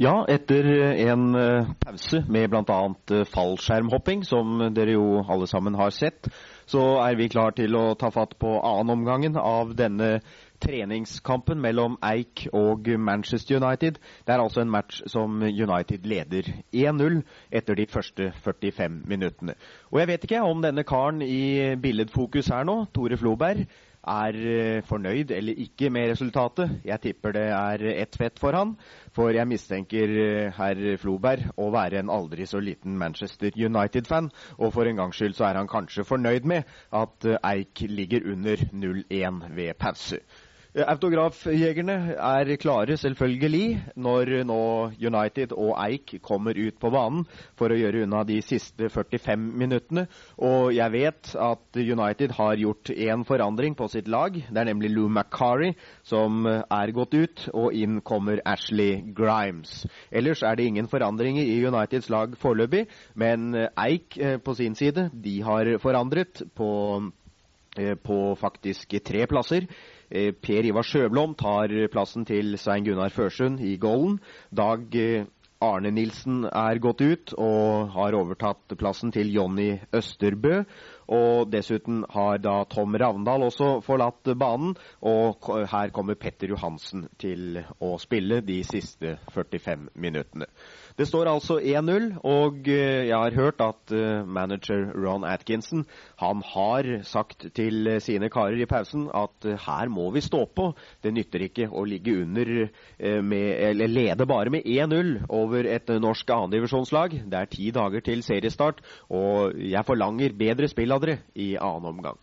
Ja, etter en pause med bl.a. fallskjermhopping, som dere jo alle sammen har sett, så er vi klar til å ta fatt på annen omgangen av denne treningskampen mellom Eik og Manchester United. Det er altså en match som United leder 1-0 etter de første 45 minuttene. Og jeg vet ikke om denne karen i billedfokus her nå, Tore Floberg, er eh, fornøyd eller ikke med resultatet. Jeg tipper det er ett fett for han, for jeg mistenker eh, herr Floberg å være en aldri så liten Manchester United-fan, og for en gangs skyld så er han kanskje fornøyd med at eh, Eik ligger under 0-1 ved pause. Eh, autografjegerne er klare, selvfølgelig, når nå United og Eik kommer ut på banen for å gjøre unna de siste 45 minuttene. Og jeg vet at United har gjort én forandring på sitt lag. Det er nemlig Lou McCarry som er gått ut, og inn kommer Ashley Grimes. Ellers er det ingen forandringer i Uniteds lag foreløpig, men Eik eh, på sin side, de har forandret på, eh, på faktisk tre plasser. Eh, per Ivar Sjøblom tar plassen til Svein Gunnar Førsund i Golden. Dag eh, Arne Nilsen er gått ut og har overtatt plassen til Jonny Østerbø. Og dessuten har da Tom Ravndal også forlatt banen, og her kommer Petter Johansen til å spille de siste 45 minuttene. Det står altså 1-0, og eh, jeg har hørt at eh, manager Ron Atkinson han har sagt til sine karer i pausen at eh, her må vi stå på. Det nytter ikke å ligge under med, eller lede bare med 1-0 over et norsk annendivisjonslag. Det er ti dager til seriestart, og jeg forlanger bedre spill av dere i annen omgang.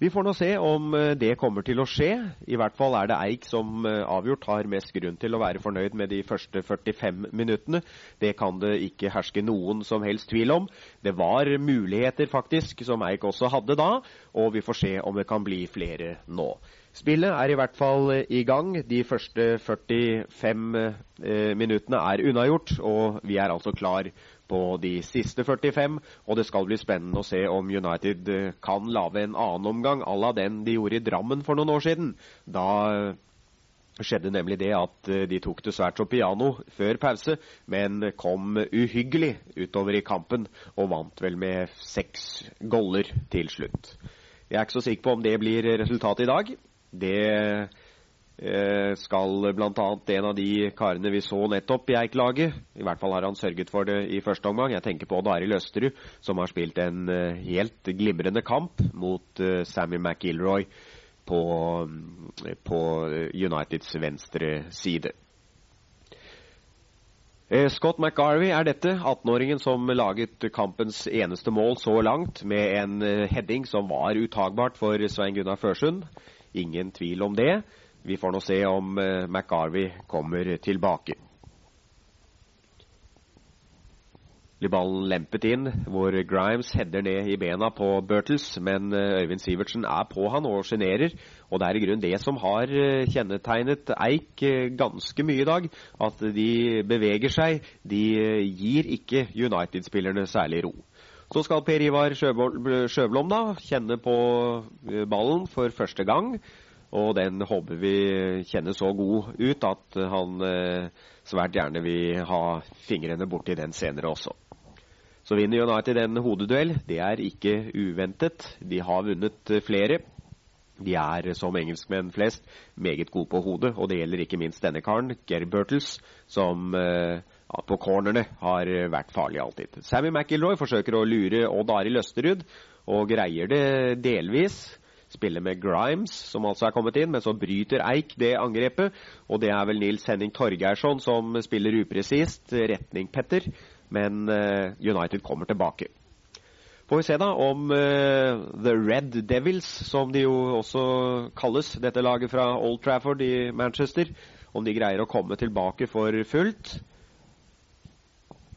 Vi får nå se om eh, det kommer til å skje. I hvert fall er det Eik som eh, avgjort har mest grunn til å være fornøyd med de første 45 minuttene. Det kan det ikke herske noen som helst tvil om. Det var muligheter faktisk som Eik også hadde da, og vi får se om det kan bli flere nå. Spillet er i hvert fall eh, i gang. De første 45 eh, minuttene er unnagjort, og vi er altså klar på de siste 45. Og det skal bli spennende å se om United eh, kan lage en annen omgang à la den de gjorde i Drammen for noen år siden. Da eh, skjedde nemlig det at eh, de tok det svært så piano før pause, men kom uhyggelig utover i kampen og vant vel med seks goller til slutt. Jeg er ikke så sikker på om det blir resultatet i dag. Det skal bl.a. en av de karene vi så nettopp i Eik-laget I hvert fall har han sørget for det i første omgang. Jeg tenker på Odd Arild Østerud, som har spilt en eh, helt glimrende kamp mot eh, Sammy McIlroy på, på Uniteds venstre side. Scott McGarvey er dette, 18-åringen som laget kampens eneste mål så langt, med en heading som var utagbart for Svein Gunnar Førsund. Ingen tvil om det. Vi får nå se om uh, McGarvey kommer tilbake. Blir ballen lempet inn, hvor Grimes header ned i bena på Bertels, men uh, Øyvind Sivertsen er på han og sjenerer. Og det er i grunnen det som har uh, kjennetegnet Eik ganske mye i dag. At de beveger seg. De gir ikke United-spillerne særlig ro. Så skal Per Ivar Sjøblom da kjenne på ballen for første gang. Og den håper vi kjenner så god ut at han eh, svært gjerne vil ha fingrene borti den senere også. Så vinner United en hodeduell. Det er ikke uventet. De har vunnet flere. De er, som engelskmenn flest, meget gode på hodet, og det gjelder ikke minst denne karen, Gary Burtles, som eh, på cornerne har vært farlig alltid. Sammy McIlroy forsøker å lure Odd Arild Østerud, og greier det delvis spiller med Grimes, som altså er kommet inn, men så bryter Eik det angrepet. Og det er vel Nils Henning Torgeirsson som spiller upresist retning Petter, men uh, United kommer tilbake. Får vi se da om uh, The Red Devils, som de jo også kalles, dette laget fra Old Trafford i Manchester, om de greier å komme tilbake for fullt.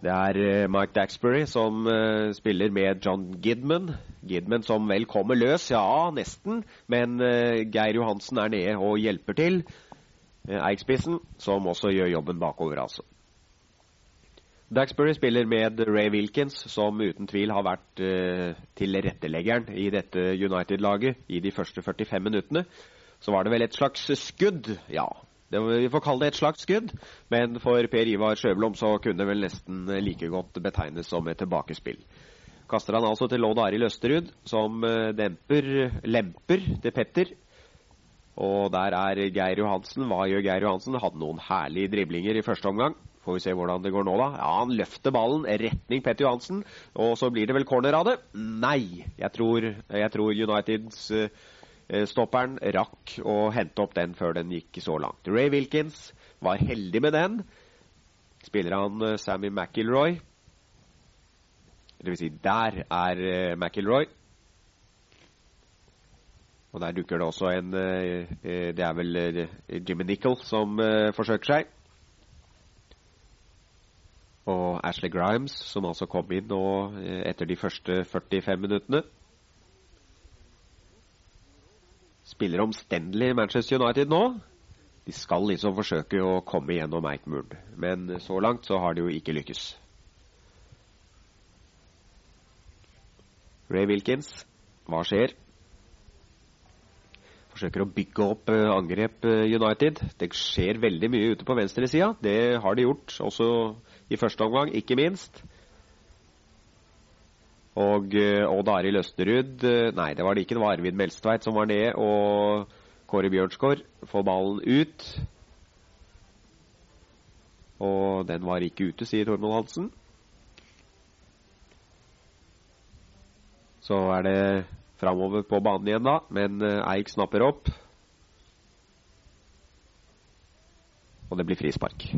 Det er eh, Mike Daxbury som uh, spiller med John Gidman. Gidman som vel kommer løs, ja, nesten. Men uh, Geir Johansen er nede og hjelper til. Uh, Eikspissen, som også gjør jobben bakover, altså. Daxbury spiller med Ray Wilkins, som uten tvil har vært tilretteleggeren i dette United-laget i de første 45 minuttene. Så var det vel et slags skudd, ja, Det, vi får kalle det et slags skudd, men for Per Ivar Sjøblom så kunne det vel nesten like godt betegnes som et tilbakespill. Kaster han altså til Lodd Arild Østerud, som demper, lemper til Petter. Og der er Geir Johansen. Hva gjør Geir Johansen? Hadde noen herlige driblinger i første omgang. Får vi se hvordan det går nå, da. Ja, Han løfter ballen retning Petter Johansen. Og så blir det vel corner av det? Nei. Jeg tror, jeg tror Uniteds uh, Eh, stopperen rakk å hente opp den før den gikk så langt. Ray Wilkins var heldig med den. Spiller han eh, Sammy McIlroy. Vil si, der er uh, McIlroy. Og der dukker det også en Det er vel Jimmy Nicol som forsøker seg. Og Ashley Grimes, som altså kom inn nå etter de første 45 minuttene. Spiller omstendelig Manchester United nå. De skal liksom forsøke å komme gjennom Eichmurd, men så langt så har de jo ikke lykkes. Ray Wilkins, hva skjer? Forsøker å bygge opp uh, angrep uh, United. Det skjer veldig mye ute på venstresida. Det har de gjort også i første omgang, ikke minst. Og eh, Odd Arild Østerud eh, Nei, det var det ikke. Det var Arvid Melstveit som var nede. Og Kåre Bjørnsgaard får ballen ut. Og den var ikke ute, sier Tormod Hansen. Så er det framover på banen igjen, da. Men eh, Eik snapper opp. Og det blir frispark.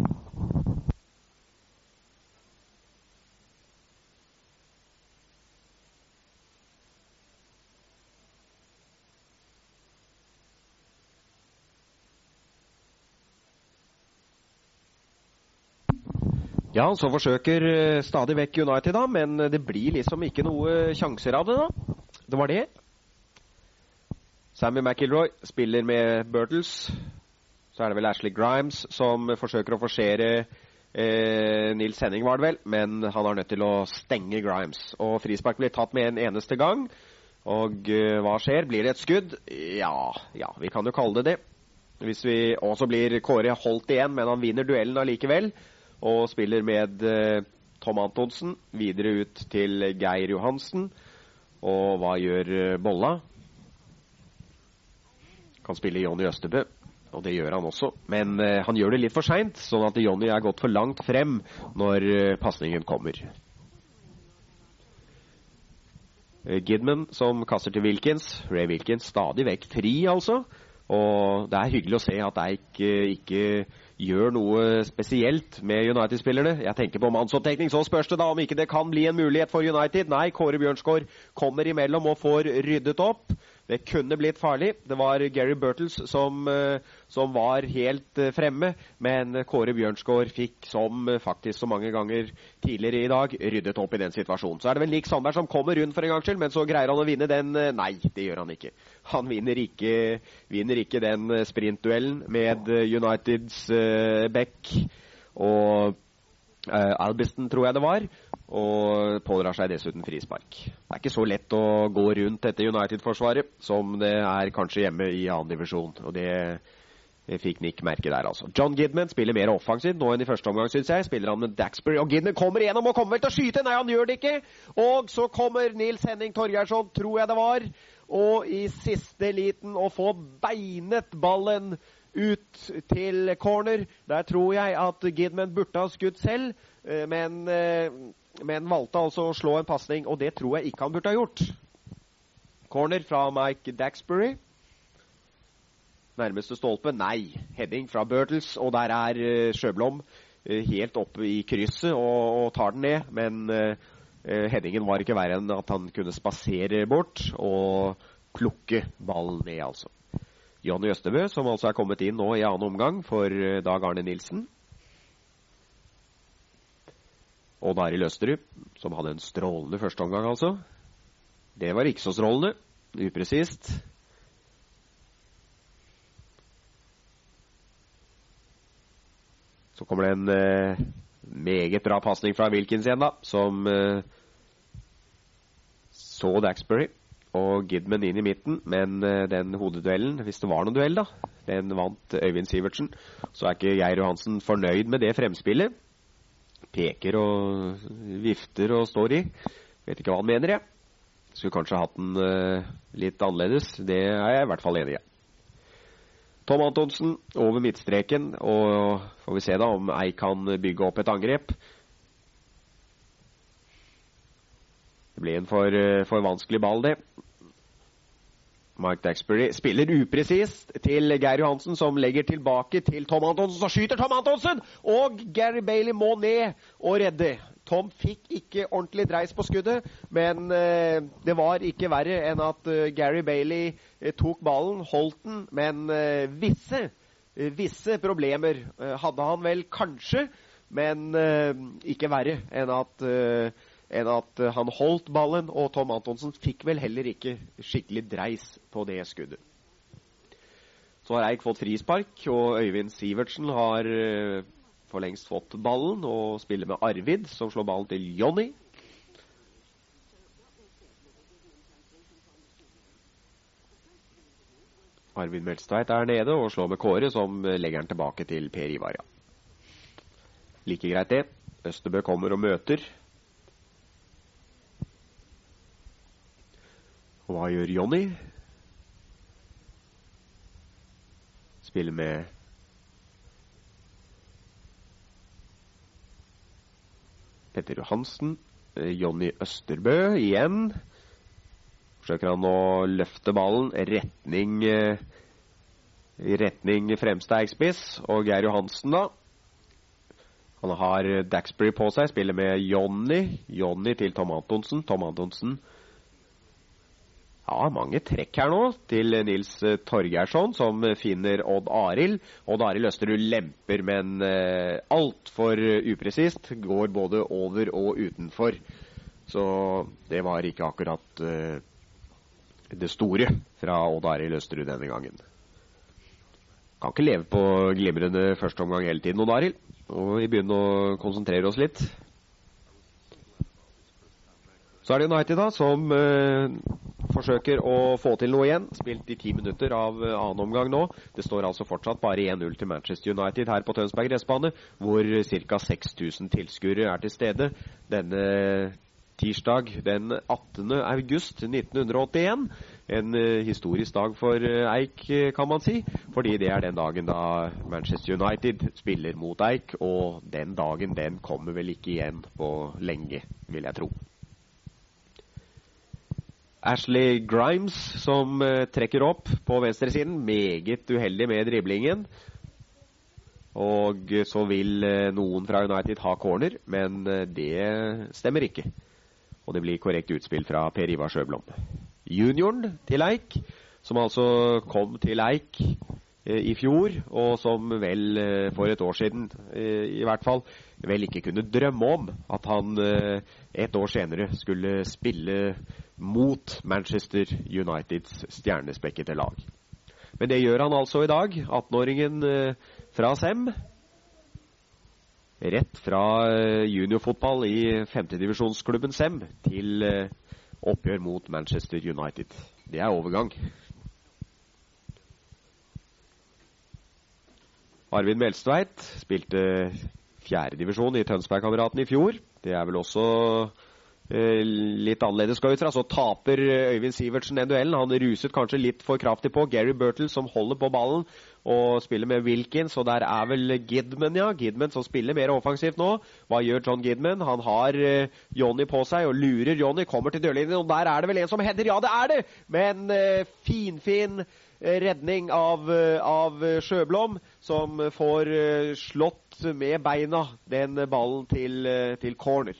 Ja, så forsøker eh, stadig vekk United, da, men det blir liksom ikke noe sjanser av det, da. Det var det. Sammy McIlroy spiller med Burtles. Så er det vel Ashley Grimes som forsøker å forsere eh, Nils Henning, var det vel. Men han er nødt til å stenge Grimes. Og frispark blir tatt med en eneste gang. Og eh, hva skjer? Blir det et skudd? Ja, ja, vi kan jo kalle det det. Hvis vi, og så blir Kåre holdt igjen, men han vinner duellen allikevel og spiller med eh, Tom Antonsen. Videre ut til Geir Johansen. Og hva gjør eh, Bolla? Kan spille Jonny Østebø, og det gjør han også. Men eh, han gjør det litt for seint, sånn at Jonny er gått for langt frem når pasningen kommer. Gidman som kaster til Wilkins. Ray Wilkins stadig vekk fri, altså. Og det er hyggelig å se at Eik ikke gjør noe spesielt med United-spillerne. Jeg tenker på mannsopptekning. Så spørs det da om ikke det kan bli en mulighet for United. Nei, Kåre Bjørnsgaard kommer imellom og får ryddet opp. Det kunne blitt farlig. Det var Gary Burtles som, eh, som var helt eh, fremme, men Kåre Bjørnsgaard fikk, som eh, faktisk så mange ganger tidligere i dag, ryddet opp i den situasjonen. Så er det vel Lik Sandberg som kommer rundt for en gangs skyld, men så greier han å vinne den. Nei, det gjør han ikke. Han vinner ikke, vinner ikke den sprintduellen med Uniteds uh, Beck og uh, Albiston, tror jeg det var og pådrar seg dessuten frispark. Det er ikke så lett å gå rundt dette United-forsvaret som det er kanskje hjemme i annen divisjon. Og det, fikk Nick merke der, altså. John Gidman spiller mer offensivt nå enn i første omgang, syns jeg. Spiller han med Daxbury, og Gidman kommer igjennom og kommer vel til å skyte! Nei, han gjør det ikke! Og så kommer Nils Henning Torgeirsson, tror jeg det var, og i siste liten å få beinet ballen ut til corner. Der tror jeg at Gidman burde ha skutt selv, eh, men eh, men valgte altså å slå en pasning, og det tror jeg ikke han burde ha gjort. Corner fra Mike Daxbury. Nærmeste stolpe? Nei. Heading fra Burtles, og der er uh, Sjøblom uh, helt oppe i krysset og, og, tar den ned. Men uh, headingen var ikke verre enn at han kunne spasere bort og plukke ballen ned, altså. Jonny Østebø, som altså er kommet inn nå i annen omgang for Dag Arne Nilsen. Odd Arild Østerud, som hadde en strålende førsteomgang, altså. Det var ikke så strålende. Upresist. Så kommer det en eh, meget bra pasning fra Wilkins igjen, da, som eh, så Daxbury og Gidman inn i midten, men den hodeduellen, hvis det var noen duell, da, den vant Øyvind Sivertsen. Så er ikke Geir Johansen fornøyd med det fremspillet. Peker og vifter og står i. Vet ikke hva han mener, jeg. Skulle kanskje hatt den litt annerledes. Det er jeg i hvert fall enig i. Tom Antonsen over midtstreken, og får vi se da om Ei kan bygge opp et angrep. Det blir en for, for vanskelig ball, det. Mike Daxbury spiller upresist til Geir Johansen, som legger tilbake til Tom Antonsen. Så skyter Tom Antonsen! Og Gary Bailey må ned og redde. Tom fikk ikke ordentlig dreis på skuddet, men eh, det var ikke verre enn at eh, Gary Bailey eh, tok ballen, holdt den, men eh, visse, eh, visse problemer eh, hadde han vel kanskje, men ikke verre enn at enn at han holdt ballen, og Tom Antonsen fikk vel heller ikke skikkelig dreis på det skuddet. Så har Eik fått frispark, og Øyvind Sivertsen har for lengst fått ballen og spiller med Arvid, som slår ballen til Jonny. Arvid Melstveit er nede og slår med Kåre, som legger den tilbake til Per Ivar. Like greit, det. Østebø kommer og møter. Og hva gjør Jonny? Spiller med Petter Johansen. Eh, Jonny Østerbø igjen. Forsøker han å løfte ballen retning eh, i retning fremste eggspiss Og Geir Johansen, da. Han har Daxbury på seg, spiller med Jonny. Jonny til Tom Antonsen. Tom Antonsen ja, mange trekk her nå til Nils eh, Torgeirsson, som finner Odd Arild. Odd Arild Østerud lemper, men eh, altfor upresist. Går både over og utenfor. Så det var ikke akkurat eh, det store fra Odd Arild Østerud denne gangen. Kan ikke leve på glimrende førsteomgang hele tiden, Odd Arild. Og vi begynner å konsentrere oss litt. Så er det United da, som eh, forsøker å få til noe igjen. Spilt i ti minutter av eh, annen omgang nå. Det står altså fortsatt bare 1-0 til Manchester United her på Tønsberg gressbane, hvor ca. 6000 tilskuere er til stede denne tirsdag den 18. august 1981. En eh, historisk dag for uh, Eik, kan man si. Fordi det er den dagen da Manchester United spiller mot Eik. Og den dagen den kommer vel ikke igjen på lenge, vil jeg tro. Ashley Grimes som uh, trekker opp på venstresiden. Meget uheldig med driblingen. Og så vil uh, noen fra United ha corner, men uh, det stemmer ikke. Og det blir korrekt utspill fra Per Ivar Sjøblom. Junioren til Eik, som altså kom til Eik i fjor, og som vel for et år siden i hvert fall vel ikke kunne drømme om at han et år senere skulle spille mot Manchester Uniteds stjernespekkede lag. Men det gjør han altså i dag. 18-åringen eh, fra Sem. Rett fra eh, juniorfotball i femtedivisjonsklubben Sem til eh, oppgjør mot Manchester United. Det er overgang. Arvid Melstveit spilte fjerdedivisjon i Tønsbergkameraten i fjor. Det er vel også litt annerledes skal ut fra. Så taper eh, Øyvind Sivertsen den duellen. Han ruset kanskje litt for kraftig på. Gary Burtle som holder på ballen og spiller med Wilkins. Og der er vel Gidman, ja. Gidman som spiller mer offensivt nå. Hva gjør John Gidman? Han har uh, Johnny på seg og lurer Johnny. Kommer til dørlinjen, og der er det vel en som header. Ja, det er det! Men uh, finfin redning av, av Sjøblom, som får slått med beina den ballen til, til corner.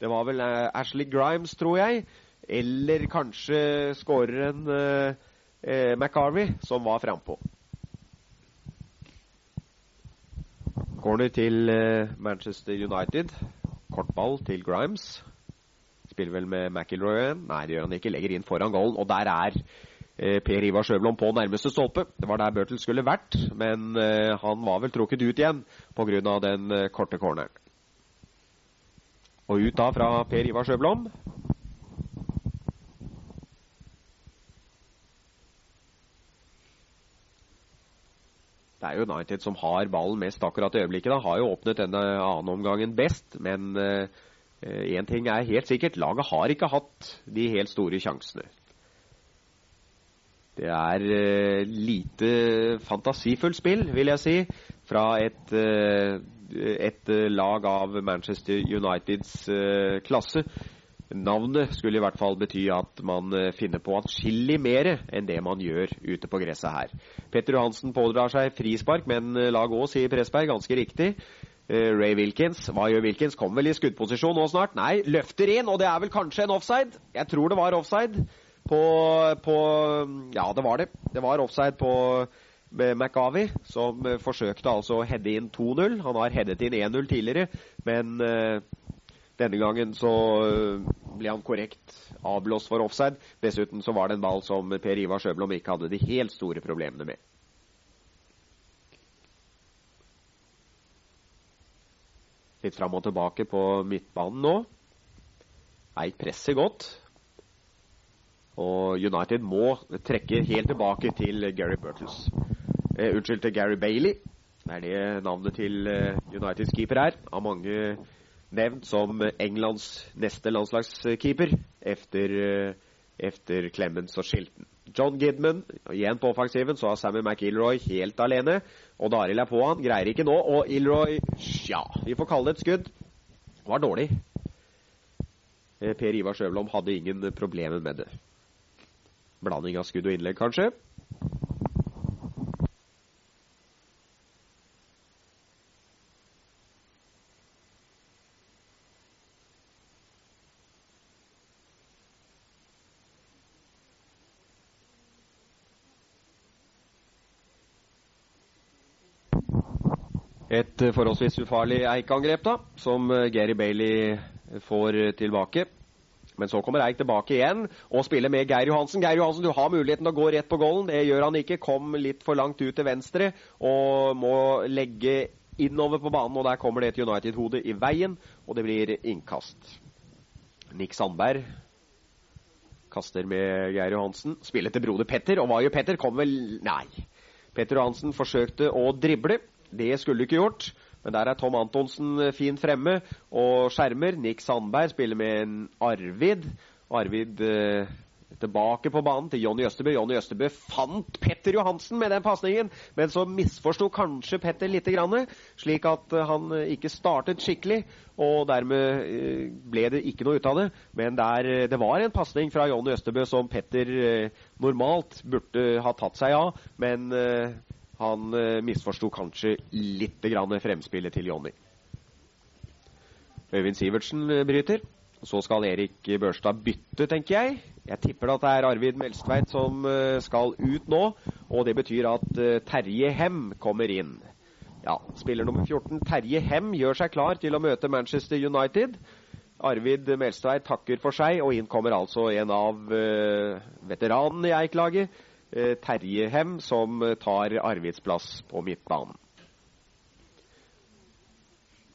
Det var vel uh, Ashley Grimes, tror jeg. Eller kanskje skåreren uh, uh, McCarvey som var frampå. Corner til Manchester United. Kortball til Grimes. Spiller vel med McIlroy igjen. Nei, det gjør han ikke. Legger inn foran goalen. Og der er Per Ivar Sjøblom på nærmeste stolpe. Det var der Børtel skulle vært, men han var vel trukket ut igjen pga. den korte corneren. Og ut da fra Per Ivar Sjøblom. Det er jo United som har ballen mest akkurat i øyeblikket. da, Har jo åpnet denne annen omgangen best, men eh, eh, én uh, ting er helt sikkert. Laget har ikke hatt de helt store sjansene. Det er uh, lite fantasifullt spill, vil jeg si, fra et uh, et lag av Manchester Uniteds klasse. Navnet skulle i hvert fall bety at man eh, finner på atskillig mer enn det man gjør ute på gresset her. Petter Johansen pådrar seg frispark, men eh, lag òg, sier Pressberg, ganske riktig. Eh, Ray Wilkins, hva gjør Wilkins? Kommer vel i skuddposisjon nå snart? Nei, løfter inn, og det er vel kanskje en offside? Jeg tror det var offside på, på Ja, det var det. Det var offside på McAvey, som forsøkte altså å heade inn 2-0. Han har headet inn 1-0 tidligere, men denne gangen så øh, ble han korrekt avblåst for offside. Dessuten så var det en ball som Per Ivar Sjøblom ikke hadde de helt store problemene med. Litt fram og tilbake på midtbanen nå. Eik presser godt. Og United må trekke helt tilbake til Gary Burtles. Eh, unnskyld, til Gary Bailey. Det er det navnet til uh, Uniteds keeper er. Av mange nevnt som Englands neste landslagskeeper efter, eh, efter Clemens og Shilton. John Gidman igjen på offensiven, så har Sammy McIlroy helt alene. Og Daril er på han, greier ikke nå. Og Ilroy, ja, vi får kalle det et skudd. Var dårlig. Eh, per Ivar Sjøvlom hadde ingen problemer med det. Blanding av skudd og innlegg, kanskje. Et forholdsvis ufarlig Eik-angrep, da, som eh, Gary Bailey får tilbake. Men så kommer Eik tilbake igjen og spiller med Geir Johansen. Geir Johansen, du har muligheten til å gå rett på goalen. Det gjør han ikke. Kom litt for langt ut til venstre og må legge innover på banen. Og der kommer det et United-hode i veien, og det blir innkast. Nick Sandberg kaster med Geir Johansen. Spiller til broder Petter, og hva gjør Petter? Kommer vel Nei. Petter Johansen forsøkte å drible. Det skulle du ikke gjort. Men der er Tom Antonsen eh, fint fremme og skjermer. Nick Sandberg spiller med en Arvid. Arvid eh, tilbake på banen til Jonny Østerbø. Jonny Østerbø fant Petter Johansen med den pasningen, men så misforsto kanskje Petter litt, grann, slik at eh, han eh, ikke startet skikkelig. Og dermed ble det ikke noe ut av det. Men der, det var en pasning fra Jonny Østerbø som Petter normalt burde ha tatt seg av. Men han eh, misforsto kanskje litt grann fremspillet til Jonny. Øyvind Sivertsen eh, bryter. Så skal Erik Børstad bytte, tenker jeg. Jeg tipper at det er Arvid Melstveit som eh, skal ut nå. Og det betyr at eh, Terje Hem kommer inn. Ja, Spiller nummer 14 Terje Hem gjør seg klar til å møte Manchester United. Arvid Melstveit takker for seg, og inn kommer altså en av veteranene i Eik-laget. Eh, Terje Hem, som eh, tar Arvidsplass på midtbanen.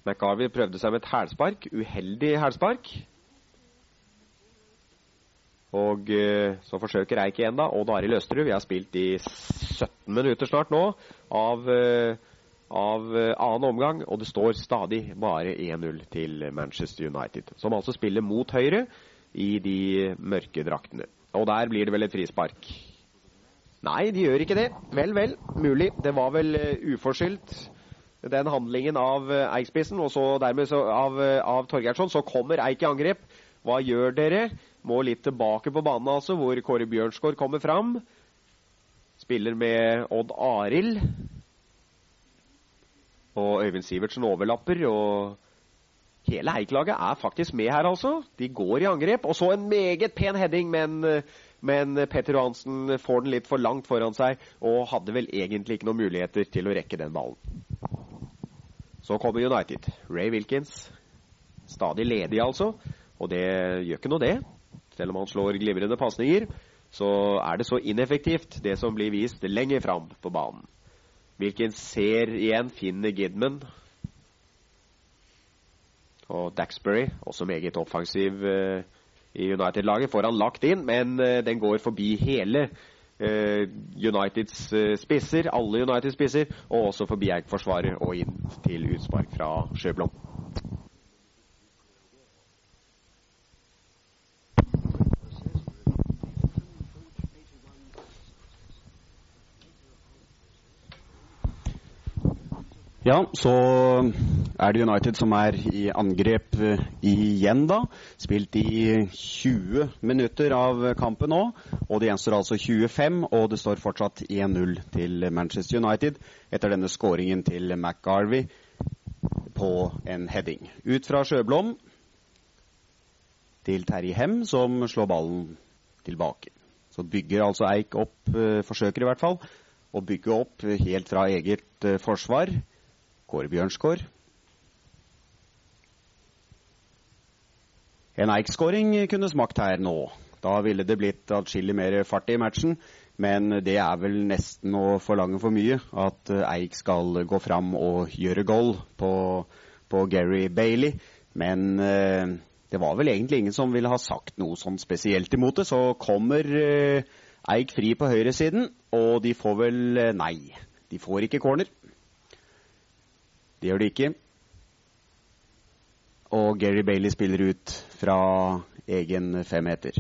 McGarvey prøvde seg med et hælspark. Uheldig hælspark. Og eh, så forsøker Eik igjen, da. Odd Arild Østerud. Vi har spilt i 17 minutter snart nå av, av annen omgang, og det står stadig bare 1-0 til Manchester United. Som altså spiller mot høyre i de mørke draktene. Og der blir det vel et frispark. Nei, de gjør ikke det. Vel, vel. Mulig. Det var vel uh, uforskyldt, den handlingen av Eikspissen, og så dermed så av, uh, av Torgeirsson. Så kommer Eik i angrep. Hva gjør dere? Må litt tilbake på banen, altså, hvor Kåre Bjørnsgaard kommer fram. Spiller med Odd Arild. Og Øyvind Sivertsen overlapper, og hele Eik-laget er faktisk med her, altså. De går i angrep. Og så en meget pen heading, men men Petter Johansen får den litt for langt foran seg og hadde vel egentlig ikke noen muligheter til å rekke den ballen. Så kommer United. Ray Wilkins. Stadig ledig, altså. Og det gjør ikke noe, det. Selv om han slår glimrende pasninger, så er det så ineffektivt, det som blir vist lenger fram på banen. Wilkins ser igjen, finner Gidman. Og Daxbury, også meget offensiv. Uh, i United-laget får han lagt inn, men uh, den går forbi hele eh, Uniteds eh, spisser, alle Uniteds spisser, og også forbi Eik-forsvaret og inn til utspark fra Sjøblom. Ja, så er det United som er i angrep uh, igjen, da. Spilt i 20 minutter av kampen nå. Og det gjenstår altså 25, og det står fortsatt 1-0 til Manchester United etter denne skåringen til McGarvey på en heading. Ut fra Sjøblom til Terje Hem, som slår ballen tilbake. Så bygger altså Eik opp, uh, forsøker i hvert fall, å bygge opp helt fra eget uh, forsvar. Kåre Bjørnsgaard. En Eik-skåring kunne smakt her nå. Da ville det blitt atskillig mer fart i matchen. Men det er vel nesten å forlange for mye at Eik skal gå fram og gjøre goal på, på Gary Bailey. Men eh, det var vel egentlig ingen som ville ha sagt noe sånn spesielt imot det. Så kommer eh, Eik fri på høyresiden, og de får vel eh, nei. De får ikke corner. Det gjør de ikke. Og Gary Bailey spiller ut fra egen femmeter.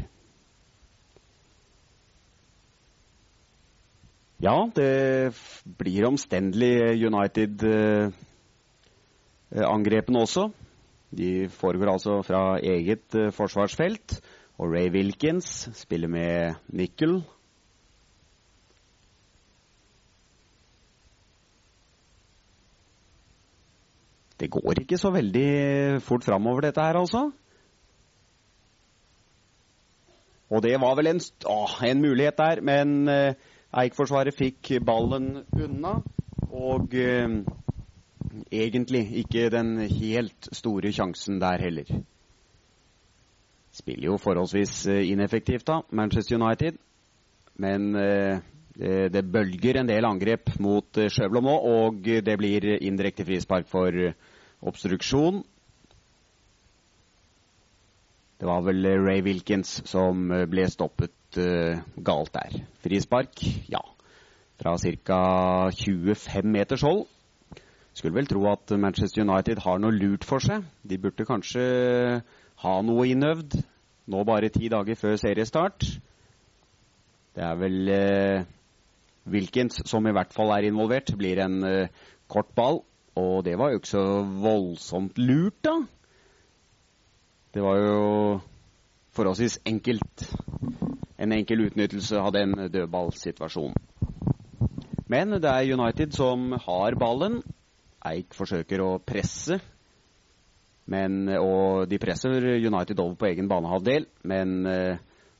Ja, det blir omstendelig United-angrepene også. De foregår altså fra eget forsvarsfelt. Og Ray Wilkins spiller med Nickel. Det går ikke så veldig fort framover, dette her, altså. Og det var vel en, å, en mulighet der, men eh, Eik-forsvaret fikk ballen unna. Og eh, egentlig ikke den helt store sjansen der heller. Spiller jo forholdsvis eh, ineffektivt, da, Manchester United. Men eh, det, det, bølger en del angrep mot eh, Sjøblom nå, og det blir indirekte frispark for obstruksjon. Det var vel Ray Wilkins som ble stoppet uh, galt der. Frispark, ja. Fra ca. 25 meters hold. Skulle vel tro at Manchester United har noe lurt for seg. De burde kanskje ha noe innøvd. Nå bare ti dager før seriestart. Det er vel uh, Wilkins som i hvert fall er involvert. Blir en uh, kort ball. Og det var jo ikke så voldsomt lurt, da. Det var jo forholdsvis enkelt. En enkel utnyttelse av den dødballsituasjonen. Men det er United som har ballen. Eik forsøker å presse. Men, og de presser United over på egen banehalvdel, men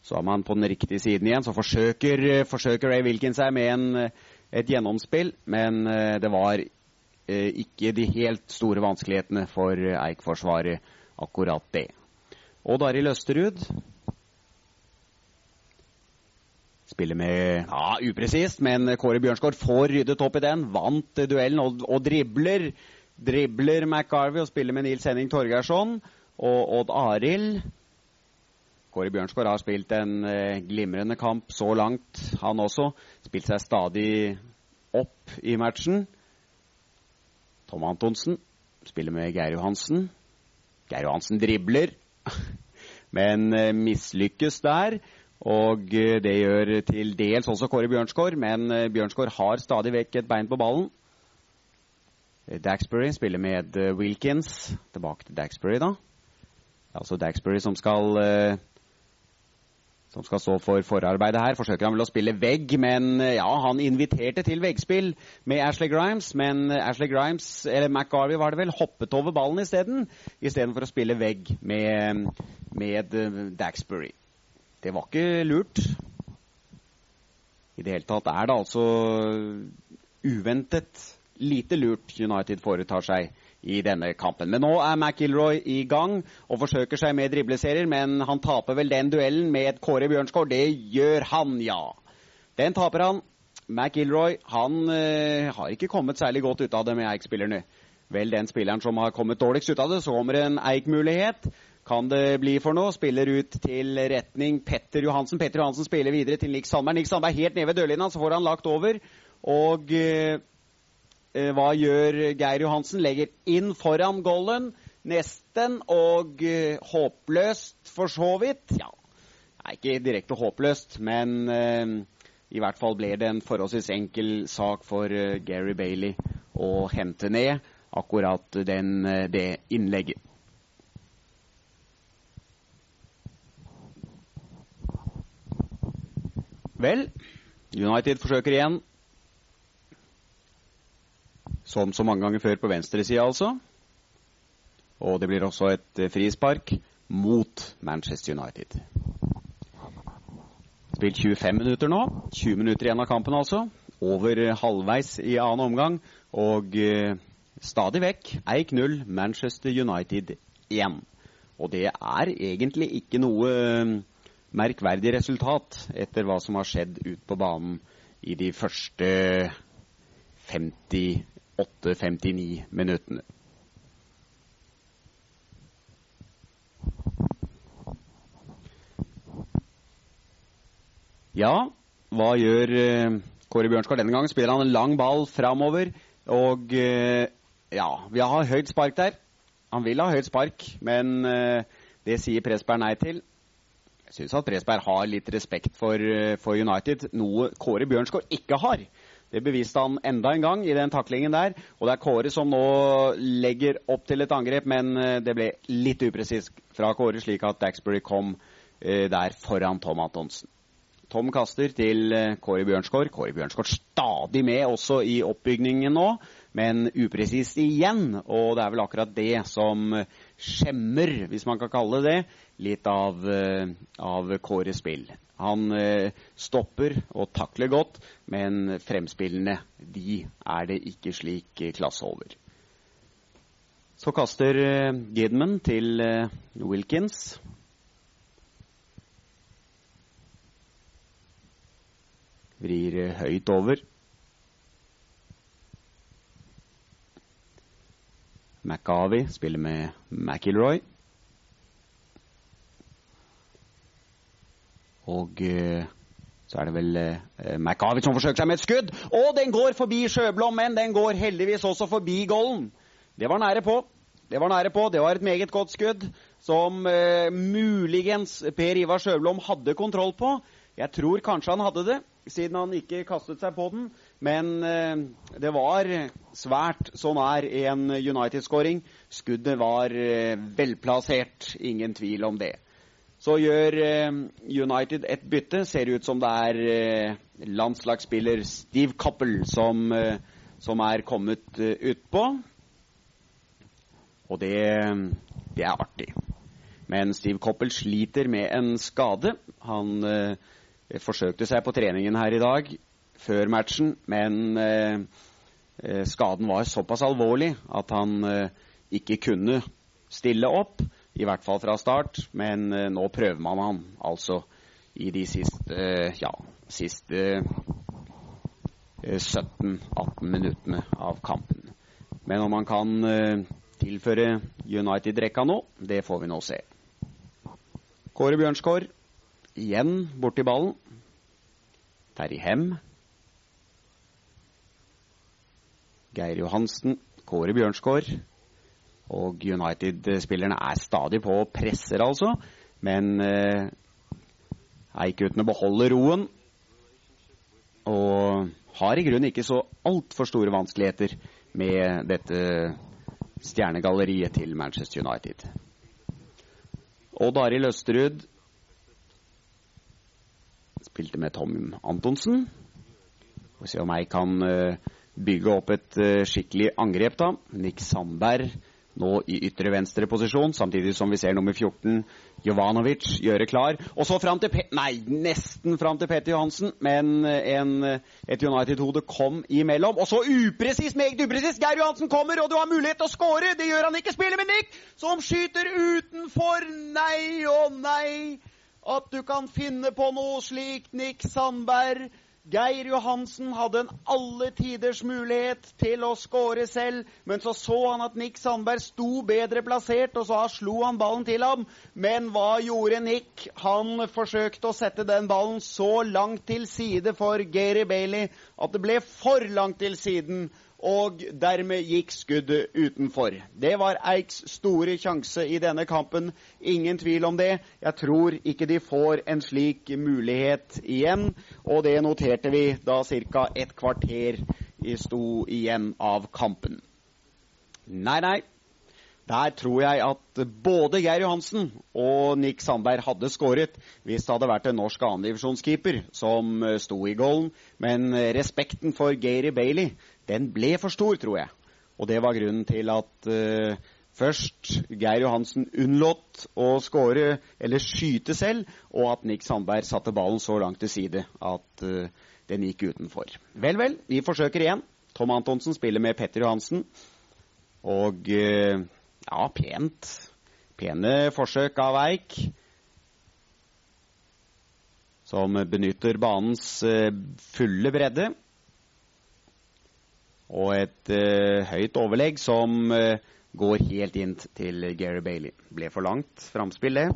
så er man på den riktige siden igjen. Så forsøker, forsøker Ray Wilkins seg med en, et gjennomspill, men det var Eh, ikke de helt store vanskelighetene for Eik-forsvaret, akkurat det. Og Daril Østerud spiller med ja, upresist, men Kåre Bjørnsgaard får ryddet opp i den. Vant duellen og, og dribler. Dribler McGarvey og spiller med Nils Henning Torgeirsson og Odd Arild. Kåre Bjørnsgaard har spilt en eh, glimrende kamp så langt, han også. Spilt seg stadig opp i matchen. Tom Antonsen spiller med Geir Johansen. Geir Johansen dribler, men eh, mislykkes der. Og eh, det gjør til dels også Kåre Bjørnskår, men Bjørnskår har stadig vekk et bein på ballen. Daxbury spiller med Wilkins. Tilbake til Daxbury, da. Det er Altså Daxbury som skal som skal stå for forarbeidet her. Forsøker han vel å spille vegg, men eh, ja, han inviterte til veggspill med Ashley Grimes. Men Ashley Grimes, eller McGarvey var det vel, hoppet over ballen isteden. Istedenfor å spille vegg med, med eh, Daxbury. Det var ikke lurt. I det hele tatt er det altså uventet lite lurt United foretar seg i denne kampen. Men nå er McIlroy i gang og forsøker seg med dribleserier, men han taper vel den duellen med Kåre Bjørnskår. Det gjør han, ja. Den taper han. McIlroy han øh, har ikke kommet særlig godt ut av det med Eik-spillerne. Vel den spilleren som har kommet dårligst ut av det. Så kommer en Eik-mulighet. kan det bli for noe. Spiller ut til retning Petter Johansen. Petter Johansen spiller videre til Nick Sandberg. Nick Sandberg helt nede ved dørlinja, så får han lagt over. Og eh, hva gjør Geir Johansen? Legger inn foran goalen. Nesten. Og eh, håpløst, for så vidt. Ja, er ikke direkte håpløst, men eh, i hvert fall ble det en forholdsvis enkel sak for eh, Gary Bailey å hente ned akkurat den, eh, det innlegget. Vel, United forsøker igjen. Som så mange ganger før på venstresida, altså. Og det blir også et frispark mot Manchester United. Spilt 25 minutter nå. 20 minutter igjen av kampen, altså. Over halvveis i annen omgang. Og eh, stadig vekk 1-0 Manchester United 1. Og det er egentlig ikke noe merkverdig resultat etter hva som har skjedd ut på banen i de første 58-59 minuttene. Ja, hva gjør uh, Kåre Bjørnskår denne gangen? Spiller han en lang ball framover? Og uh, ja, vi har høyt spark der. Han vil ha høyt spark, men uh, det sier Presberg nei til. Jeg syns at Presberg har litt respekt for, for, United, noe Kåre Bjørnskår ikke har. Det beviste han enda en gang i den taklingen der. Og det er Kåre som nå legger opp til et angrep, men det ble litt upresist fra Kåre, slik at Daxbury kom eh, der foran Tom Antonsen. Tom kaster til eh, Kåre Bjørnskår. Kåre Bjørnskår stadig med også i oppbygningen nå, men upresist igjen. Og det er vel akkurat det som skjemmer, hvis man kan kalle det litt av, eh, av Kåres spill. Han eh, stopper og takler godt, men fremspillene de er det ikke slik klasse over. Så kaster Gidman til Wilkins. Vrir høyt over. McAvey spiller med McIlroy. Og så er det vel eh, som forsøker seg med et skudd. Og den går forbi Sjøblom, men den går heldigvis også forbi golden. Det var nære på. Det var nære på. Det var et meget godt skudd som eh, muligens Per Ivar Sjøblom hadde kontroll på. Jeg tror kanskje han hadde det siden han ikke kastet seg på den. Men eh, det var svært så nær en United-skåring. Skuddet var eh, velplassert, ingen tvil om det. Så gjør eh, United et bytte. Ser ut som det er eh, landslagsspiller Steve Coppell som, eh, som er kommet utpå. Og det, det, er artig. Men Steve Coppell sliter med en skade. Han forsøkte seg på treningen her i dag før matchen, men skaden var såpass alvorlig at han ikke kunne stille opp. I hvert fall fra start, men eh, nå prøver man han altså i de siste, eh, ja, siste 17-18 eh, minuttene av kampen. Men om han kan tilføre United-rekka nå, det får vi nå se. Kåre Bjørnskår igjen borti ballen. Terje Hem. Geir Johansen, Kåre Bjørnskår. Og United-spillerne er stadig på og presser, altså. Men eh, Eikguttene beholder roen. Og har i grunnen ikke så altfor store vanskeligheter med dette stjernegalleriet til Manchester United. Odd Arild Østerud spilte med Tom Antonsen. Får se om jeg kan uh, bygge opp et uh, skikkelig angrep, da. Nick Sandberg nå i ytre venstre posisjon, samtidig som vi ser nummer 14, Jovanovic, gjøre klar. Og så fram til Pe Nei, nesten fram til Petter Johansen, men eh, en, et United-hode kom imellom. Og så upresis, meget upresis! Geir Johansen kommer, og du har mulighet til å skåre! Det gjør han ikke! Spiller med Nick, som skyter utenfor! Nei og nei! at du kan finne på noe slikt, Nick Sandberg. Geir Johansen hadde en alle tiders mulighet til å skåre selv, men så så han at Nick Sandberg sto bedre plassert, og så slo han ballen til ham. Men hva gjorde Nick? Han forsøkte å sette den ballen så langt til side for Gary Bailey at det ble for langt til siden og dermed gikk skuddet utenfor. Det var Eiks store sjanse i denne kampen, ingen tvil om det. Jeg tror ikke de får en slik mulighet igjen, og det noterte vi da ca. et kvarter sto igjen av kampen. Nei, nei. Der tror jeg at både Geir Johansen og Nick Sandberg hadde skåret hvis det hadde vært en norsk annendivisjonskeeper som sto i goalen. Men respekten for Geiri Bailey den ble for stor, tror jeg. Og det var grunnen til at uh, først Geir Johansen unnlot å skåre eller skyte selv, og at Nick Sandberg satte ballen så langt til side at uh, den gikk utenfor. Vel, vel, vi forsøker igjen. Tom Antonsen spiller med Petter Johansen. Og uh, ja, pent. Pene forsøk av Eik. Som benytter banens fulle bredde og et uh, høyt overlegg som uh, går helt inn til Gary Bailey. Ble for langt framspill, det.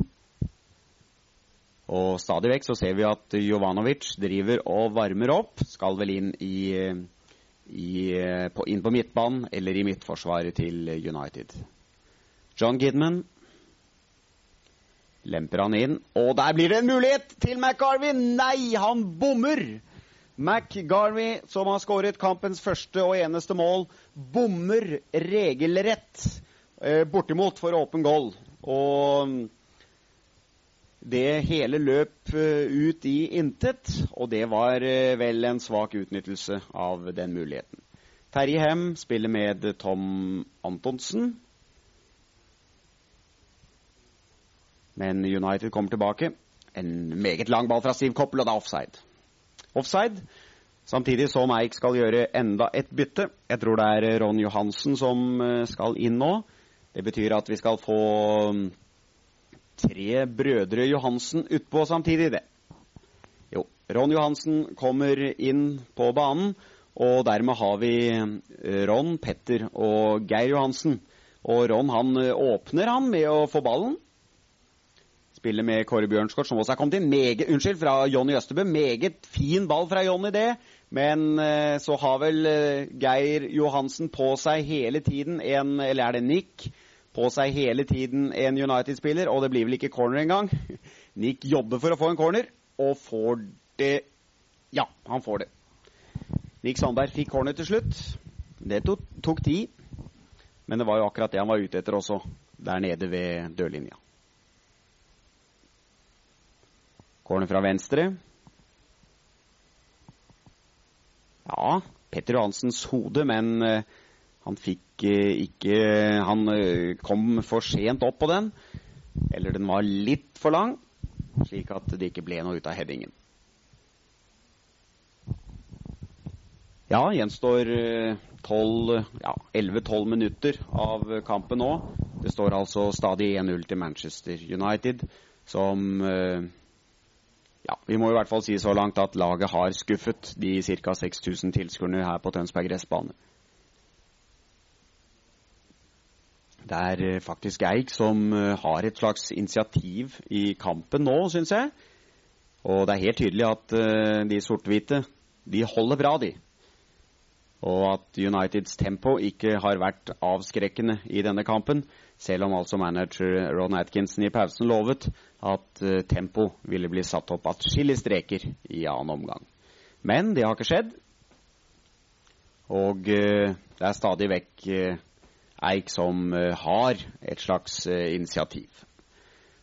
Og stadig vekk så ser vi at Jovanovic driver og varmer opp. Skal vel inn i, i på, inn på midtbanen eller i midtforsvaret til United. John Gidman lemper han inn, og der blir det en mulighet til McGarvey! Nei, han bommer! McGarvey, som har skåret kampens første og eneste mål, bommer regelrett eh, bortimot for åpen goal. Og det hele løp eh, ut i intet, og det var eh, vel en svak utnyttelse av den muligheten. Terje Hem spiller med Tom Antonsen. Men United kommer tilbake. En meget lang ball fra Steve Koppel, og det er offside offside. Samtidig som Eik skal gjøre enda et bytte. Jeg tror det er Ron Johansen som eh, skal inn nå. Det betyr at vi skal få mm, tre brødre Johansen utpå samtidig, det. Jo, Ron Johansen kommer inn på banen, og dermed har vi eh, Ron, Petter og Geir Johansen. Og Ron han eh, åpner han med å få ballen spiller med Kåre Bjørnskort, som også er kommet inn. Meget, unnskyld, fra Jonny Østebø. Meget fin ball fra Jonny, det. Men eh, så har vel eh, Geir Johansen på seg hele tiden en Eller er det Nick? På seg hele tiden en United-spiller, og det blir vel ikke corner engang. Nick jobber for å få en corner, og får det Ja, han får det. Nick Sandberg fikk corner til slutt. Det tok, tok tid, men det var jo akkurat det han var ute etter også, der nede ved dørlinja. Corner fra venstre. Ja, Petter Johansens hode, men uh, han fikk uh, ikke Han uh, kom for sent opp på den. Eller den var litt for lang, slik at det ikke ble noe ut av headingen. Ja, gjenstår 11-12 ja, minutter av kampen nå. Det står altså stadig 1-0 til Manchester United, som ja, vi må i hvert fall si så langt at laget har skuffet de ca. 6000 tilskuerne her på Tønsberg gressbane. Det er eh, faktisk Eik som eh, har et slags initiativ i kampen nå, syns jeg. Og det er helt tydelig at uh, de sort-hvite, de holder bra, de. Og at Uniteds tempo ikke har vært avskrekkende i denne kampen. Selv om altså manager Ron Atkinson i pausen lovet at uh, tempo ville bli satt opp atskillige streker i annen omgang. Men det har ikke skjedd. Og uh, det er stadig vekk uh, Eik som har et slags initiativ.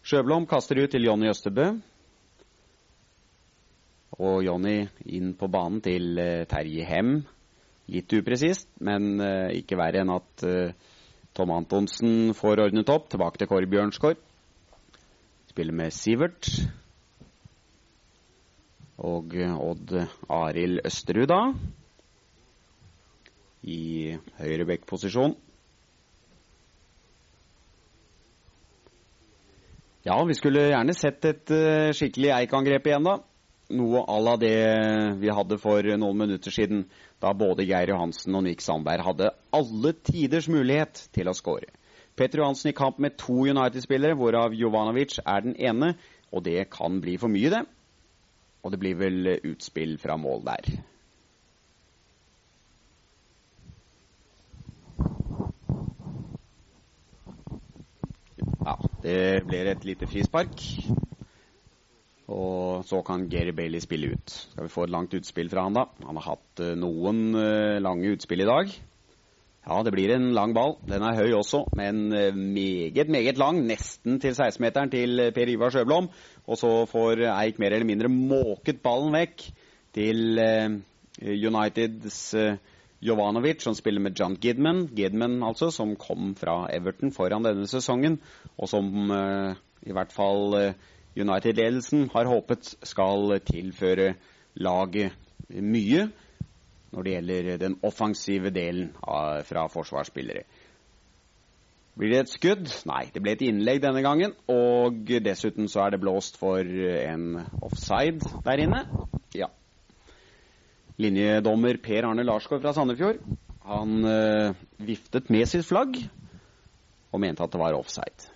Sjøblom kaster ut til Jonny Østebø. Og Jonny inn på banen til Terje Hem. Litt upresist, men ikke verre enn at Tom Antonsen får ordnet opp. Tilbake til Kåre Bjørnskår. Spiller med Sivert. Og Odd Arild Østerud, da. I høyrebekkposisjon. Ja, vi skulle gjerne sett et uh, skikkelig Eik-angrep igjen, da. Noe à la det vi hadde for noen minutter siden, da både Geir Johansen og Nick Sandberg hadde alle tiders mulighet til å skåre. Petter Johansen i kamp med to United-spillere, hvorav Jovanovic er den ene. Og det kan bli for mye, det. Og det blir vel utspill fra mål der. Ja, det blir et lite frispark. Og så kan Gary Bailey spille ut. Skal vi få et langt utspill fra han, da? Han har hatt uh, noen uh, lange utspill i dag. Ja, det blir en lang ball. Den er høy også, men uh, meget, meget lang. Nesten til 16-meteren til Per Ivar Sjøblom. Og så får Eik mer eller mindre måket ballen vekk til Uniteds Jovanovic, som spiller med John Gidman. Gidman altså, som kom fra Everton foran denne sesongen, og som i hvert fall United-ledelsen har håpet skal tilføre laget mye når det gjelder den offensive delen av, fra forsvarsspillere. Blir det et skudd? Nei, det ble et innlegg denne gangen. Og dessuten så er det blåst for en offside der inne. Ja. Linjedommer Per Arne Larsgaard fra Sandefjord han øh, viftet med sitt flagg og mente at det var offside.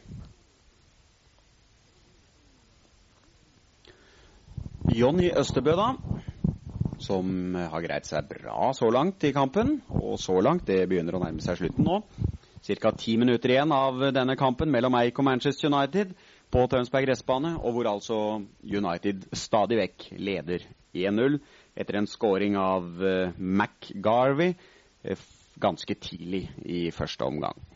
Jonny Østebø, da. Som har greid seg bra så langt i kampen. Og så langt, det begynner å nærme seg slutten nå. Ca. ti minutter igjen av denne kampen mellom Eik og Manchester United på Tønsberg gressbane, og hvor altså United stadig vekk leder 1-0 etter en scoring av uh, McGarvey uh, ganske tidlig i første omgang.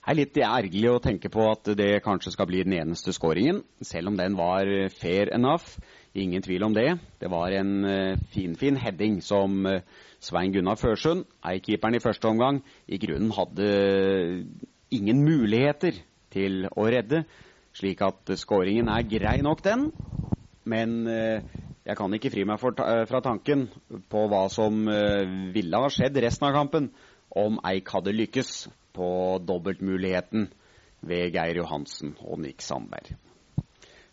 Det er litt ergerlig å tenke på at det kanskje skal bli den eneste skåringen, selv om den var fair enough. Ingen tvil om det. Det var en finfin heading som uh, Svein Gunnar Førsund, eyekeeperen i første omgang, i grunnen hadde ingen muligheter til å redde. Slik at skåringen er grei nok, den. Men jeg kan ikke fri meg fra tanken på hva som ville ha skjedd resten av kampen om Eik hadde lykkes på dobbeltmuligheten ved Geir Johansen og Nick Sandberg.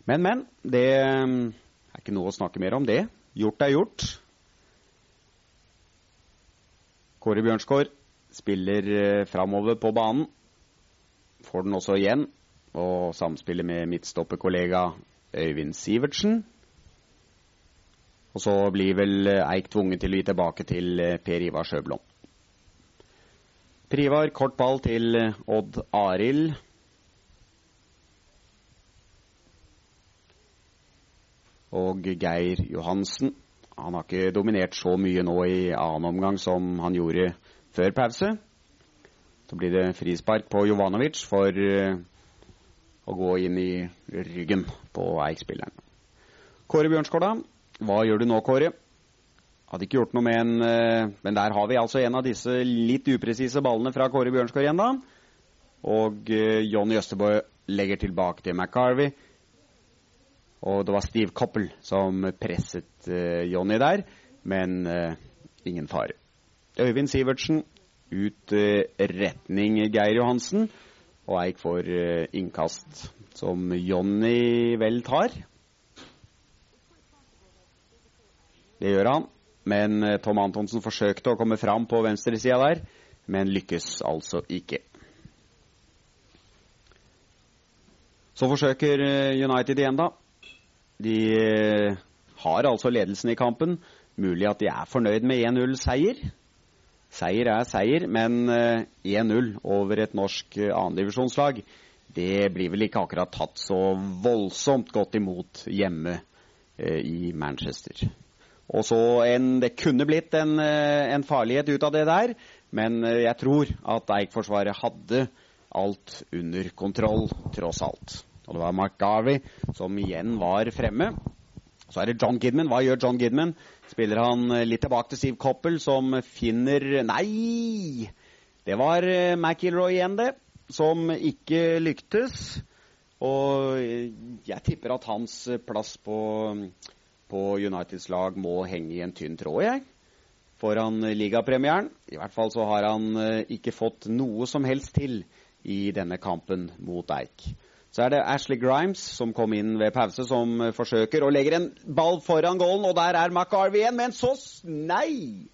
Men, men. Det um, er ikke noe å snakke mer om det. Gjort er gjort. Kåre Bjørnsgaard spiller uh, framover på banen. Får den også igjen. Og samspiller med midtstopperkollega Øyvind Sivertsen. Og så blir vel uh, Eik tvunget til å gi tilbake til uh, Per Ivar Sjøblom. Privar, kort ball til Odd Arild. Og Geir Johansen. Han har ikke dominert så mye nå i annen omgang som han gjorde før pause. Så blir det frispark på Jovanovic for uh, å gå inn i ryggen på Eik-spilleren. Kåre Bjørnskåla, hva gjør du nå, Kåre? Hadde ikke gjort noe med en uh, Men der har vi altså en av disse litt upresise ballene fra Kåre Bjørnskår igjen, da. Og uh, Jonny Østebø legger tilbake til McCarvey. Og det var Steve Coppel som presset uh, Jonny der, men ingen fare. Øyvind Sivertsen ut retning Geir Johansen, og Eik får innkast som Jonny vel tar. Det gjør han. Men eh, Tom Antonsen forsøkte å komme fram på venstresida der, men lykkes altså ikke. Så forsøker eh, United igjen, da. De eh, har altså ledelsen i kampen. Mulig at de er fornøyd med 1-0-seier. Seier er seier, men 1-0 over et norsk annendivisjonslag, det blir vel ikke akkurat tatt så voldsomt godt imot hjemme i Manchester. Og så en, Det kunne blitt en, eh, en, farlighet ut av det der, men eh, jeg tror at Eik-forsvaret hadde alt under kontroll, tross alt. Og det var Mark Garvey som igjen var fremme. Så er det John Gidman. Hva gjør John Gidman? Spiller han eh, litt tilbake til Steve Coppel, som finner Nei! Det var McIlroy igjen, det. Som ikke lyktes. Og jeg tipper at hans plass på på Uniteds lag må henge i en tynn tråd, jeg. Foran ligapremieren. I hvert fall så har han eh, ikke fått noe som helst til i denne kampen mot Eik. Så er det Ashley Grimes som kom inn ved pause, som forsøker og legger en ball foran goalen. Og der er McCarvey igjen, men så Nei!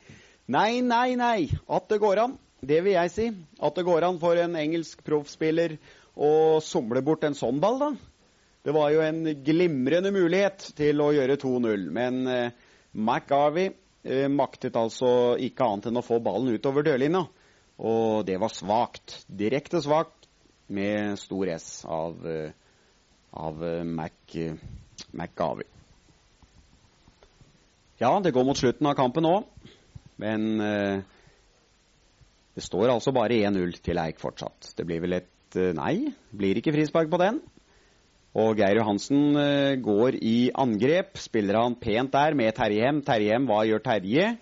Nei, nei, nei. At det går an, det vil jeg si. At det går an for en engelsk proffspiller å somle bort en sånn ball, da. Det var jo en glimrende mulighet til å gjøre 2-0. Men eh, McGarvey eh, maktet altså ikke annet enn å få ballen utover dørlinja. Og det var svakt. Direkte svakt med stor S av, eh, av McGarvey. Ja, det går mot slutten av kampen nå. Men det står altså bare 1-0 til Eik fortsatt. Det blir vel et nei. Blir ikke frispark på den. Og Geir Johansen eh, går i angrep. Spiller han pent der med Terje Terjem, hva gjør Terje?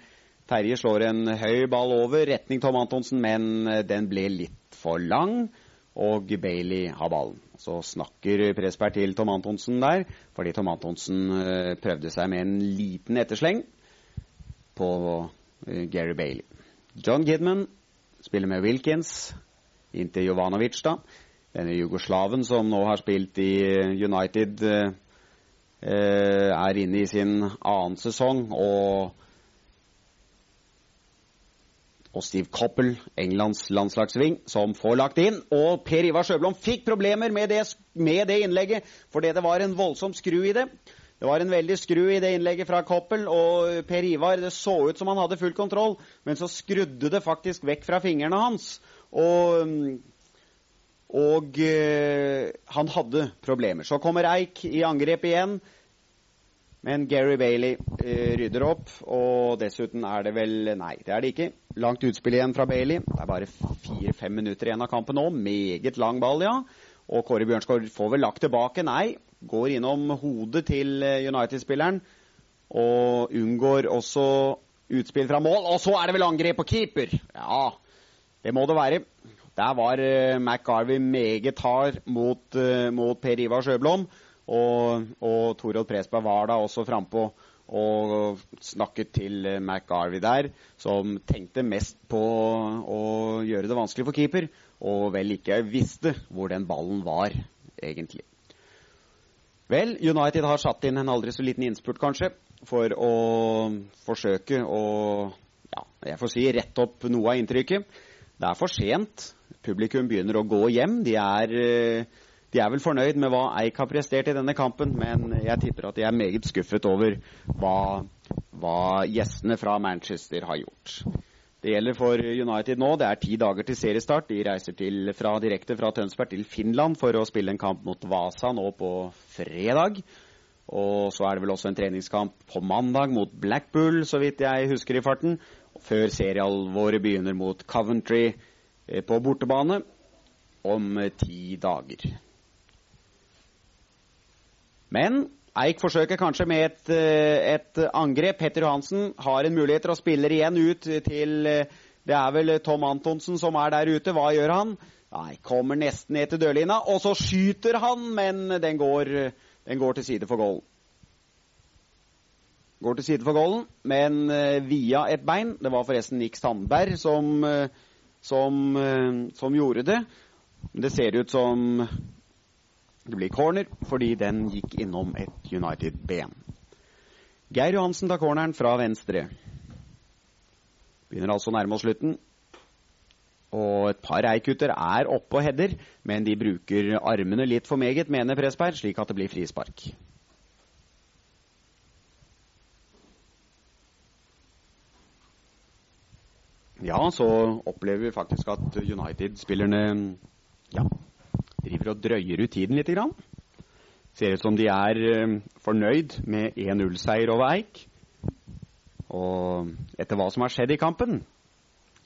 Terje slår en høy ball over, retning Tom Antonsen, men eh, den ble litt for lang. Og Bailey har ballen. Så snakker Presberg til Tom Antonsen der, fordi Tom Antonsen eh, prøvde seg med en liten ettersleng på Gary Bailey. John Gidman spiller med Wilkins inntil Jovanovic, da. Denne jugoslaven som nå har spilt i United, eh, er inne i sin annen sesong. Og, og Steve Coppell, Englands landslagsving, som får lagt inn. Og Per Ivar Sjøblom fikk problemer med det, med det innlegget fordi det var en voldsom skru i det. Det var en veldig skru i det innlegget fra Koppel, og Per Ivar Det så ut som han hadde full kontroll, men så skrudde det faktisk vekk fra fingrene hans. Og, og eh, han hadde problemer. Så kommer Eik i angrep igjen. Men Gary Bailey eh, rydder opp, og dessuten er det vel Nei, det er det ikke. Langt utspill igjen fra Bailey. Det er bare fire-fem minutter igjen av kampen nå. Meget lang ball, ja. Og Kåre Bjørnskår får vel lagt tilbake. Nei, går innom hodet til eh, United-spilleren og unngår også utspill fra mål. Og så er det vel angrep på keeper! Ja, det må det være. Der var uh, McGarvey meget hard mot, uh, mot Per Ivar Sjøblom. Og, og Torodd Presberg var da også frampå og snakket til uh, McGarvey der, som tenkte mest på å gjøre det vanskelig for keeper, og vel ikke visste hvor den ballen var, egentlig. Vel, United har satt inn en aldri så liten innspurt, kanskje, for å forsøke å ja, jeg får si rette opp noe av inntrykket. Det er for sent. Publikum begynner å gå hjem. De er, eh, de er vel fornøyd med hva Eik har prestert i denne kampen, men jeg tipper at de er meget skuffet over hva, hva gjestene fra Manchester har gjort. Det gjelder for United nå. Det er ti dager til seriestart. De reiser til, fra, direkte fra Tønsberg til Finland for å spille en kamp mot Vasa nå på fredag. Og så er det vel også en treningskamp på mandag mot Blackpool, så vidt jeg husker i farten. Før seriealvoret begynner mot Coventry på bortebane om eh, ti dager. Men Eik forsøker kanskje med et, eh, et, angrep. Petter Johansen har en mulighet til å spille igjen ut til eh, Det er vel Tom Antonsen som er der ute. Hva gjør han? Nei, kommer nesten ned til dørlina. og så skyter han, men den går, den går til side for goalen. Går til side for goalen, men via et bein. Det var forresten Nick Sandberg som, som, uh, som gjorde det. Det ser ut som det blir corner fordi den gikk innom et United-ben. Geir Johansen tar corneren fra venstre. Begynner altså å nærme oss slutten. Og et par eikutter er oppe og header, men de bruker armene litt for meget, mener Presberg, slik at det blir frispark. Ja, så opplever vi faktisk at United-spillerne ja, driver og drøyer ut tiden litt. Grann. Ser ut som de er uh, fornøyd med 1-0-seier over Eik. Og etter hva som har skjedd i kampen,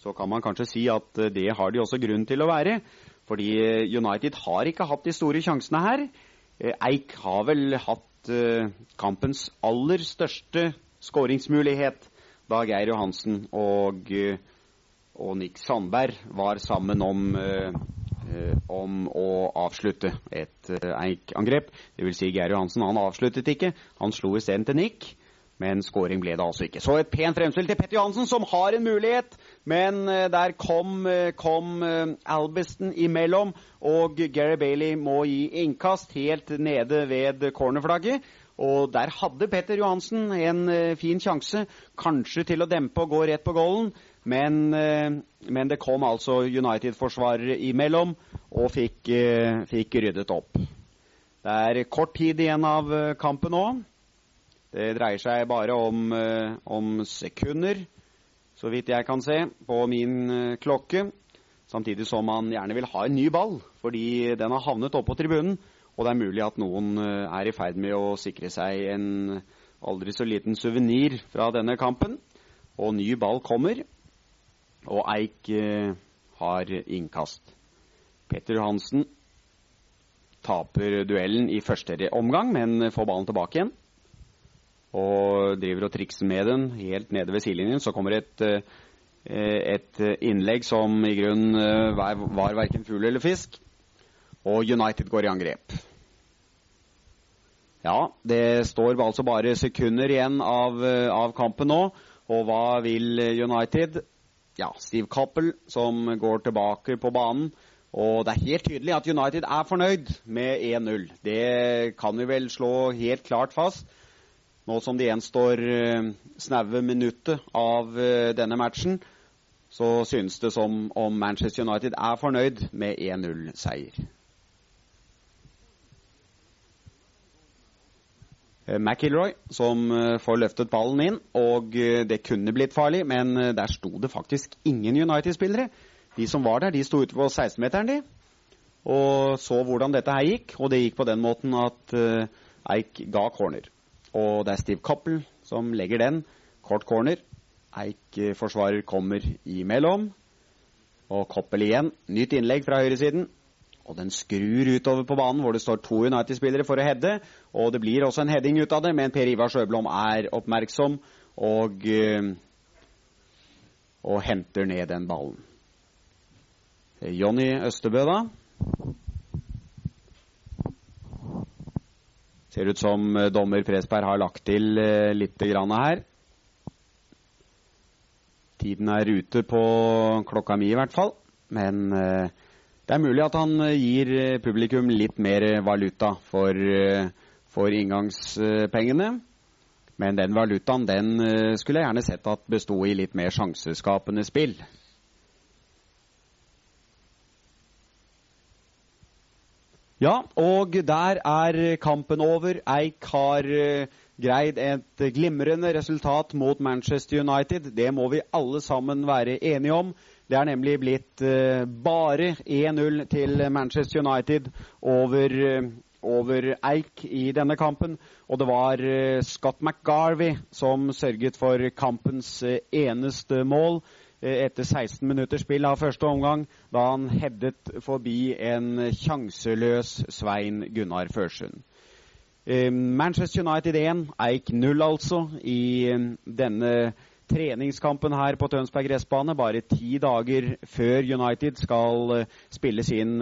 så kan man kanskje si at uh, det har de også grunn til å være. Fordi eh, United har ikke hatt de store sjansene her. Eik har vel hatt kampens aller største skåringsmulighet da Geir Johansen og, og Nick Sandberg var sammen om Eh, om å avslutte et eh, Eik-angrep. Dvs. Si Geir Johansen han avsluttet ikke. Han slo isteden til Nick. Men scoring ble det altså ikke. Så et pent fremspill til Petter Johansen, som har en mulighet Men der kom, kom Albiston imellom, og Gary Bailey må gi innkast helt nede ved cornerflagget. Og der hadde Petter Johansen en fin sjanse, kanskje til å dempe og gå rett på goalen. Men, men det kom altså United-forsvarere imellom og fikk, fikk ryddet opp. Det er kort tid igjen av eh, kampen nå. Det dreier seg bare om, eh, om, sekunder, så vidt jeg kan se, på min eh, klokke. Samtidig som man gjerne vil ha en ny ball, fordi den har havnet oppå tribunen. Og det er mulig at noen er i ferd med å sikre seg en aldri så liten suvenir fra denne kampen. Og ny ball kommer, og Eik har innkast. Petter Johansen taper duellen i første omgang, men får ballen tilbake igjen. Og driver og trikser med den helt nede ved sidelinjen. Så kommer et, eh, et innlegg som i grunnen eh, var, var verken fugl eller fisk. Og United går i angrep. Ja, det står altså bare sekunder igjen av, eh, av kampen nå. Og hva vil United? Ja, Steve Coppell som går tilbake på banen. Og det er helt tydelig at United er fornøyd med 1-0. Det kan vi vel slå helt klart fast. Nå som det gjenstår uh, snaue minuttet av uh, denne matchen, så synes det som om Manchester United er fornøyd med 1-0-seier. McIlroy som får løftet ballen inn, og det kunne blitt farlig, men der sto det faktisk ingen United-spillere. De som var der, de sto ute på 16-meteren, de. Og så hvordan dette her gikk. Og det gikk på den måten at Eik ga corner. Og det er Steve Coppel som legger den. Kort corner. Eik-forsvarer kommer imellom. Og Koppel igjen. Nytt innlegg fra høyresiden. Og den skrur utover på banen hvor det står to United-spillere for å heade. Og det blir også en heading ut av det, men Per Ivar Sjøblom er oppmerksom og, uh, og henter ned den ballen. Jonny Østebø, da. Ser ut som eh, dommer Presberg har lagt til eh, litt her. Tiden er ute på klokka mi, i hvert fall. Men eh, det er mulig at han gir publikum litt mer valuta for, for inngangspengene. Men den valutaen den skulle jeg gjerne sett at besto i litt mer sjanseskapende spill. Ja, og der er kampen over. Eik har greid et glimrende resultat mot Manchester United. Det må vi alle sammen være enige om. Det er nemlig blitt uh, bare 1-0 til Manchester United over, uh, over, Eik i denne kampen. Og det var Scott McGarvey som sørget for kampens eneste mål. Eh, etter 16 minutters spill av første omgang, da han headet forbi en sjanseløs Svein Gunnar Førsund. Eh, Manchester United 1, Eik 0 altså, i denne denne treningskampen her på Tønsberg gressbane, bare ti dager før United skal spille sin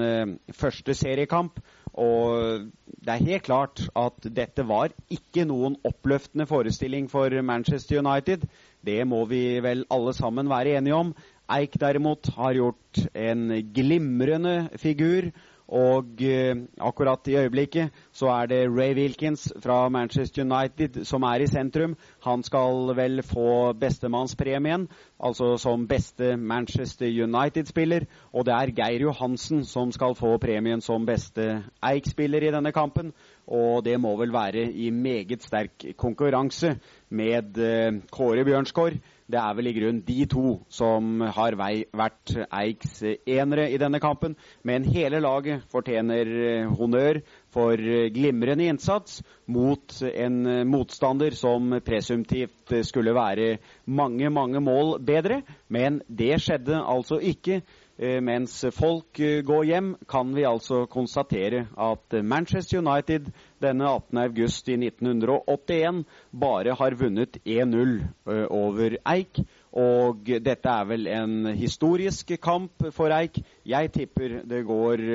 første seriekamp. Og det er helt klart at dette var ikke noen oppløftende forestilling for Manchester United. Det må vi vel alle sammen være enige om. Eik derimot har gjort en glimrende figur. Og eh, akkurat i øyeblikket så er det Ray Wilkins fra Manchester United som er i sentrum. Han skal vel få bestemannspremien, altså som beste Manchester United-spiller. Og det er Geir Johansen som skal få premien som beste Eik-spiller i denne kampen. Og det må vel være i meget sterk konkurranse med uh, Kåre Bjørnsgaard. Det er vel i grunn de to som har vei, vært Eiks enere i denne kampen. Men hele laget fortjener uh, honnør for uh, glimrende innsats mot en motstander som presumptivt skulle være mange, mange mål bedre. Men det skjedde altså ikke. Eh, mens folk eh, går hjem, kan vi altså konstatere at Manchester United denne 18. august i 1981 bare har vunnet 1-0 eh, over Eik. Og dette er vel en historisk kamp for Eik. Jeg tipper det går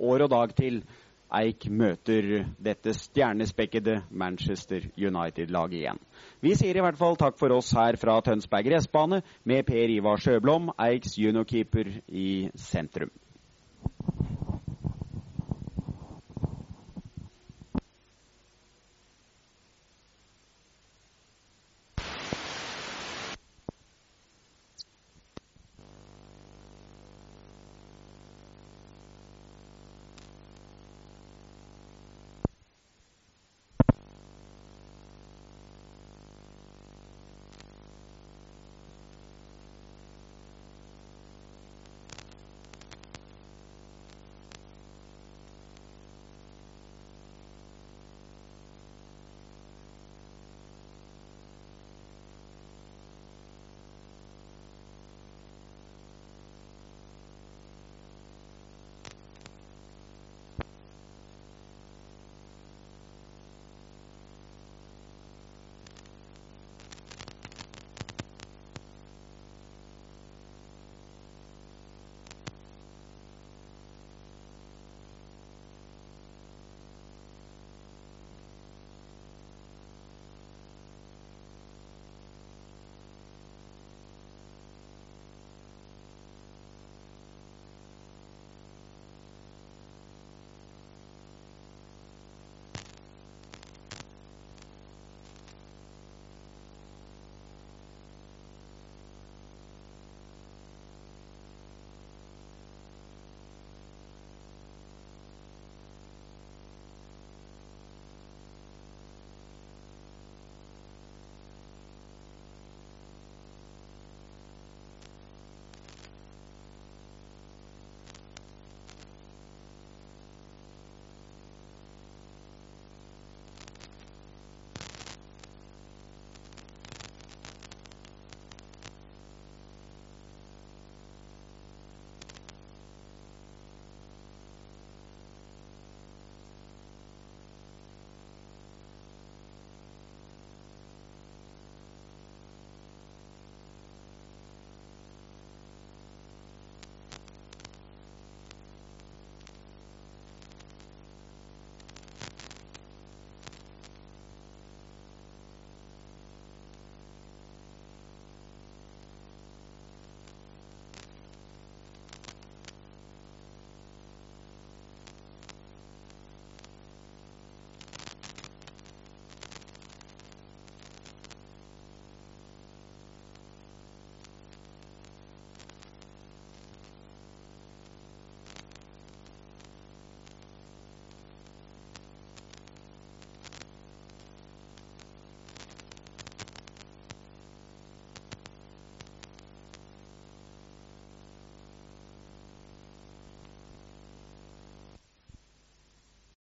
år og dag til Eik møter dette stjernespekkede Manchester United-laget igjen. Vi sier i hvert fall takk for oss her fra Tønsberg gressbane med Per Ivar Sjøblom, Eiks juniorkeeper i sentrum.